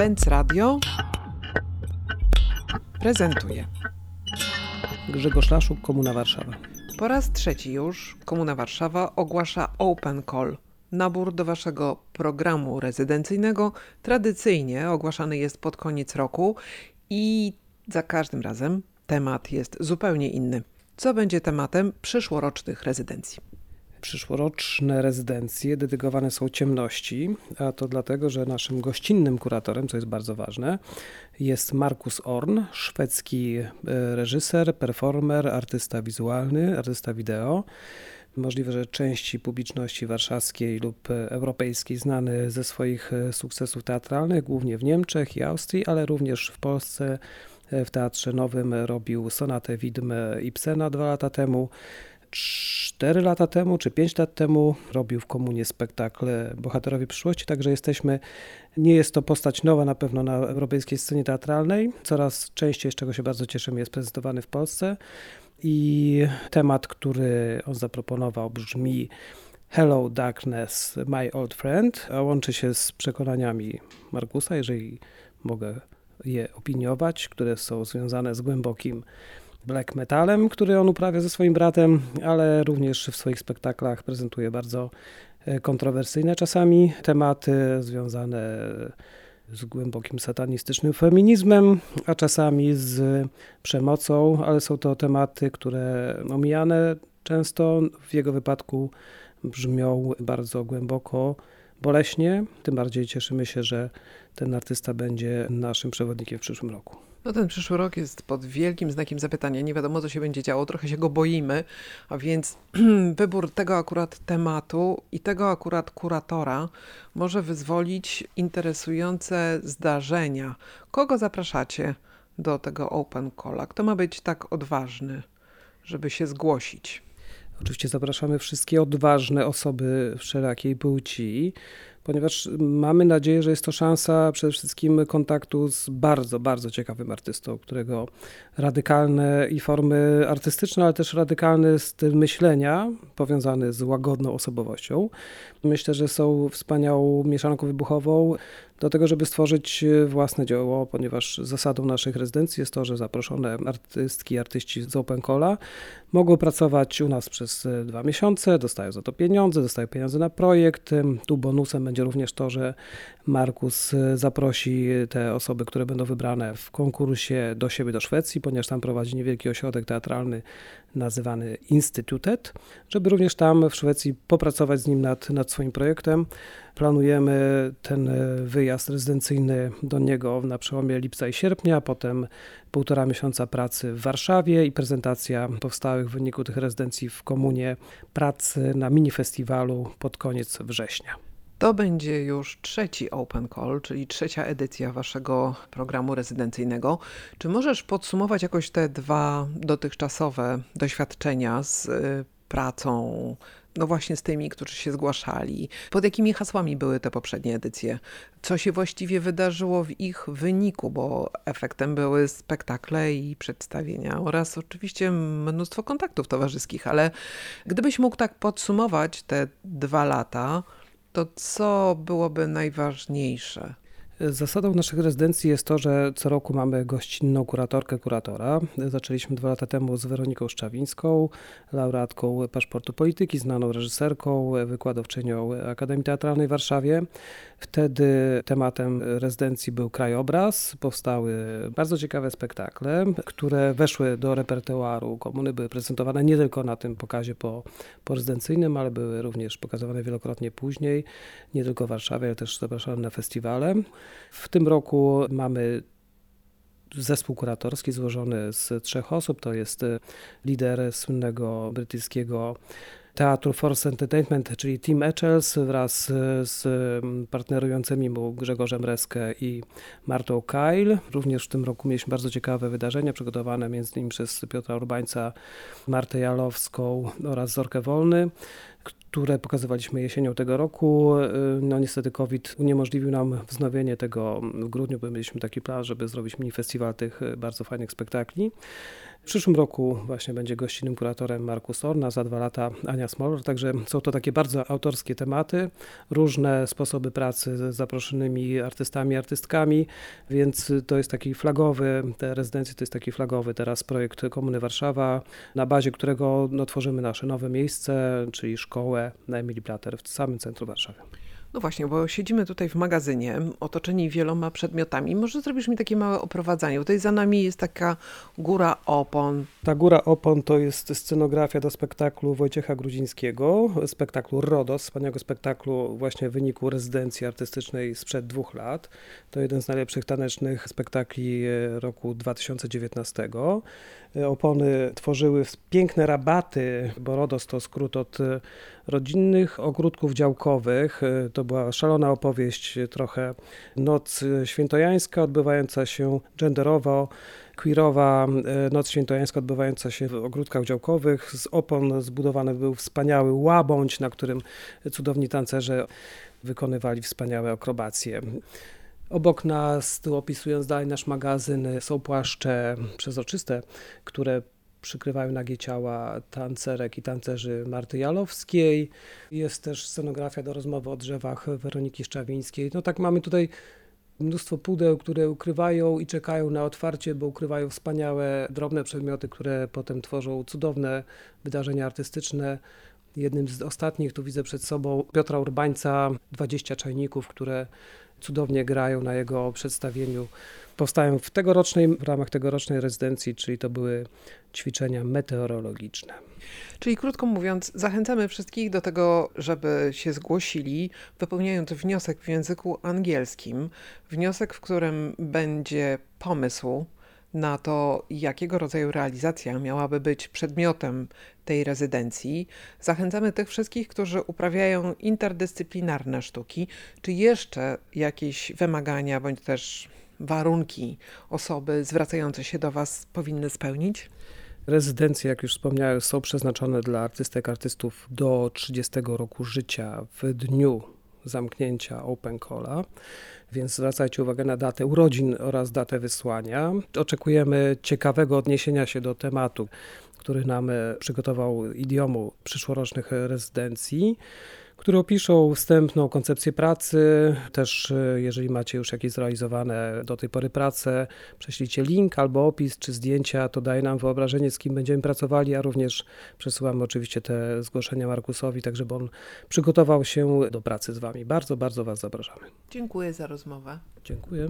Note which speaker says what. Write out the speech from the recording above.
Speaker 1: Pęc Radio prezentuje
Speaker 2: Grzegorz Laszuk, Komuna Warszawa.
Speaker 1: po raz trzeci już Komuna Warszawa ogłasza Open Call. Nabór do waszego programu rezydencyjnego tradycyjnie ogłaszany jest pod koniec roku i za każdym razem temat jest zupełnie inny. Co będzie tematem przyszłorocznych rezydencji?
Speaker 2: Przyszłoroczne rezydencje dedykowane są ciemności, a to dlatego, że naszym gościnnym kuratorem, co jest bardzo ważne, jest Markus Orn, szwedzki e, reżyser, performer, artysta wizualny, artysta wideo. Możliwe, że części publiczności warszawskiej lub europejskiej znany ze swoich e, sukcesów teatralnych, głównie w Niemczech i Austrii, ale również w Polsce. E, W Teatrze Nowym robił sonatę Widm Ibsena dwa lata temu. Cztery lata temu, czy pięć lat temu robił w komunie spektakl Bohaterowie przyszłości, także jesteśmy, nie jest to postać nowa na pewno na europejskiej scenie teatralnej. Coraz częściej, z czego się bardzo cieszymy, jest prezentowany w Polsce. I temat, który on zaproponował, brzmi Hello Darkness, my old friend, a łączy się z przekonaniami Markusa, jeżeli mogę je opiniować, które są związane z głębokim black metalem, który on uprawia ze swoim bratem, ale również w swoich spektaklach prezentuje bardzo e, kontrowersyjne czasami tematy związane z głębokim satanistycznym feminizmem, a czasami z przemocą, ale są to tematy, które omijane często w jego wypadku brzmią bardzo głęboko, boleśnie. Tym bardziej cieszymy się, że ten artysta będzie naszym przewodnikiem w przyszłym roku.
Speaker 1: No ten przyszły rok jest pod wielkim znakiem zapytania. Nie wiadomo, co się będzie działo, trochę się go boimy, a więc wybór tego akurat tematu i tego akurat kuratora może wyzwolić interesujące zdarzenia. Kogo zapraszacie do tego Open Calla? Kto ma być tak odważny, żeby się zgłosić?
Speaker 2: Oczywiście zapraszamy wszystkie odważne osoby wszelakiej płci, ponieważ mamy nadzieję, że jest to szansa przede wszystkim kontaktu z bardzo, bardzo ciekawym artystą, którego radykalne i formy artystyczne, ale też radykalny styl myślenia powiązany z łagodną osobowością. Myślę, że są wspaniałą mieszanką wybuchową do tego, żeby stworzyć własne dzieło, ponieważ zasadą naszych rezydencji jest to, że zaproszone artystki i artyści z Open Cola mogą pracować u nas przez dwa miesiące, dostają za to pieniądze, dostają pieniądze na projekt. Tu bonusem będzie również to, że Markus zaprosi te osoby, które będą wybrane w konkursie do siebie do Szwecji, ponieważ tam prowadzi niewielki ośrodek teatralny nazywany Institutet, żeby również tam w Szwecji popracować z nim nad, nad swoim projektem. Planujemy ten wyjazd rezydencyjny do niego na przełomie lipca i sierpnia, potem półtora miesiąca pracy w Warszawie i prezentacja powstałych w wyniku tych rezydencji w komunie pracy na mini festiwalu pod koniec września.
Speaker 1: To będzie już trzeci Open Call, czyli trzecia edycja waszego programu rezydencyjnego. Czy możesz podsumować jakoś te dwa dotychczasowe doświadczenia z y, pracą, no właśnie z tymi, którzy się zgłaszali? Pod jakimi hasłami były te poprzednie edycje? Co się właściwie wydarzyło w ich wyniku, bo efektem były spektakle i przedstawienia oraz oczywiście mnóstwo kontaktów towarzyskich, ale gdybyś mógł tak podsumować te dwa lata, to co byłoby najważniejsze?
Speaker 2: Zasadą naszych rezydencji jest to, że co roku mamy gościnną kuratorkę, kuratora. Zaczęliśmy dwa lata temu z Weroniką Szczawińską, laureatką Paszportu Polityki, znaną reżyserką, wykładowczynią Akademii Teatralnej w Warszawie. Wtedy tematem rezydencji był krajobraz. Powstały bardzo ciekawe spektakle, które weszły do repertuaru komuny, były prezentowane nie tylko na tym pokazie po, po rezydencyjnym, ale były również pokazywane wielokrotnie później, nie tylko w Warszawie, ale też zapraszane na festiwale. W tym roku mamy zespół kuratorski złożony z trzech osób. To jest lider słynnego brytyjskiego Teatru Force Entertainment, czyli Tim Etchells wraz z partnerującymi mu Grzegorzem Reskę i Martą Kyle. Również w tym roku mieliśmy bardzo ciekawe wydarzenia przygotowane między innymi przez Piotra Urbańca, Martę Jalowską oraz Zorkę Wolny które pokazywaliśmy jesienią tego roku. No niestety COVID uniemożliwił nam wznowienie tego w grudniu, bo mieliśmy taki plan, żeby zrobić mini festiwal tych bardzo fajnych spektakli. W przyszłym roku właśnie będzie gościnnym kuratorem Markus Orna, za dwa lata Ania Smolor, także są to takie bardzo autorskie tematy, różne sposoby pracy z zaproszonymi artystami, artystkami, więc to jest taki flagowy, te rezydencje to jest taki flagowy teraz projekt Komuny Warszawa, na bazie którego no, tworzymy nasze nowe miejsce, czyli szkołę na Emilii Plater w samym centrum Warszawy.
Speaker 1: No właśnie, bo siedzimy tutaj w magazynie, otoczeni wieloma przedmiotami. Może zrobisz mi takie małe oprowadzanie? Tutaj za nami jest taka góra opon.
Speaker 2: Ta góra opon to jest scenografia do spektaklu Wojciecha Grudzińskiego, spektaklu RODOS, wspaniałego spektaklu właśnie w wyniku rezydencji artystycznej sprzed dwóch lat. To jeden z najlepszych tanecznych spektakli e, roku 2019. E, Opony tworzyły piękne rabaty, bo RODOS to skrót od e, rodzinnych ogródków działkowych. E, To była szalona opowieść, trochę noc świętojańska, odbywająca się genderowo, queerowa noc świętojańska odbywająca się w ogródkach działkowych. Z opon zbudowany był wspaniały łabądź, na którym cudowni tancerze wykonywali wspaniałe akrobacje. Obok nas, tu opisując dalej nasz magazyn, są płaszcze przezroczyste, które przykrywają nagie ciała tancerek i tancerzy Marty Jalowskiej. Jest też scenografia do rozmowy o drzewach Weroniki Szczawińskiej. No tak mamy tutaj mnóstwo pudeł, które ukrywają i czekają na otwarcie, bo ukrywają wspaniałe, drobne przedmioty, które potem tworzą cudowne wydarzenia artystyczne. Jednym z ostatnich, tu widzę przed sobą Piotra Urbańca, 20 czajników, które cudownie grają na jego przedstawieniu. Powstają w tegorocznej, w ramach tegorocznej rezydencji, czyli to były ćwiczenia meteorologiczne.
Speaker 1: Czyli krótko mówiąc, zachęcamy wszystkich do tego, żeby się zgłosili, wypełniając wniosek w języku angielskim. Wniosek, w którym będzie pomysł na to, jakiego rodzaju realizacja miałaby być przedmiotem tej rezydencji. Zachęcamy tych wszystkich, którzy uprawiają interdyscyplinarne sztuki, czy jeszcze jakieś wymagania bądź też warunki osoby zwracające się do Was powinny spełnić?
Speaker 2: Rezydencje, jak już wspomniałem, są przeznaczone dla artystek, artystów do 30 roku życia w dniu zamknięcia Open Calla, więc zwracajcie uwagę na datę urodzin oraz datę wysłania. Oczekujemy ciekawego odniesienia się do tematu, który nam przygotował idiomu przyszłorocznych rezydencji, które opiszą wstępną koncepcję pracy. Też, e, jeżeli macie już jakieś zrealizowane do tej pory prace, prześlijcie link albo opis czy zdjęcia, to daje nam wyobrażenie, z kim będziemy pracowali, a również przesyłamy oczywiście te zgłoszenia Markusowi, tak żeby on przygotował się do pracy z Wami. Bardzo, bardzo Was zapraszamy.
Speaker 1: Dziękuję za rozmowę.
Speaker 2: Dziękuję.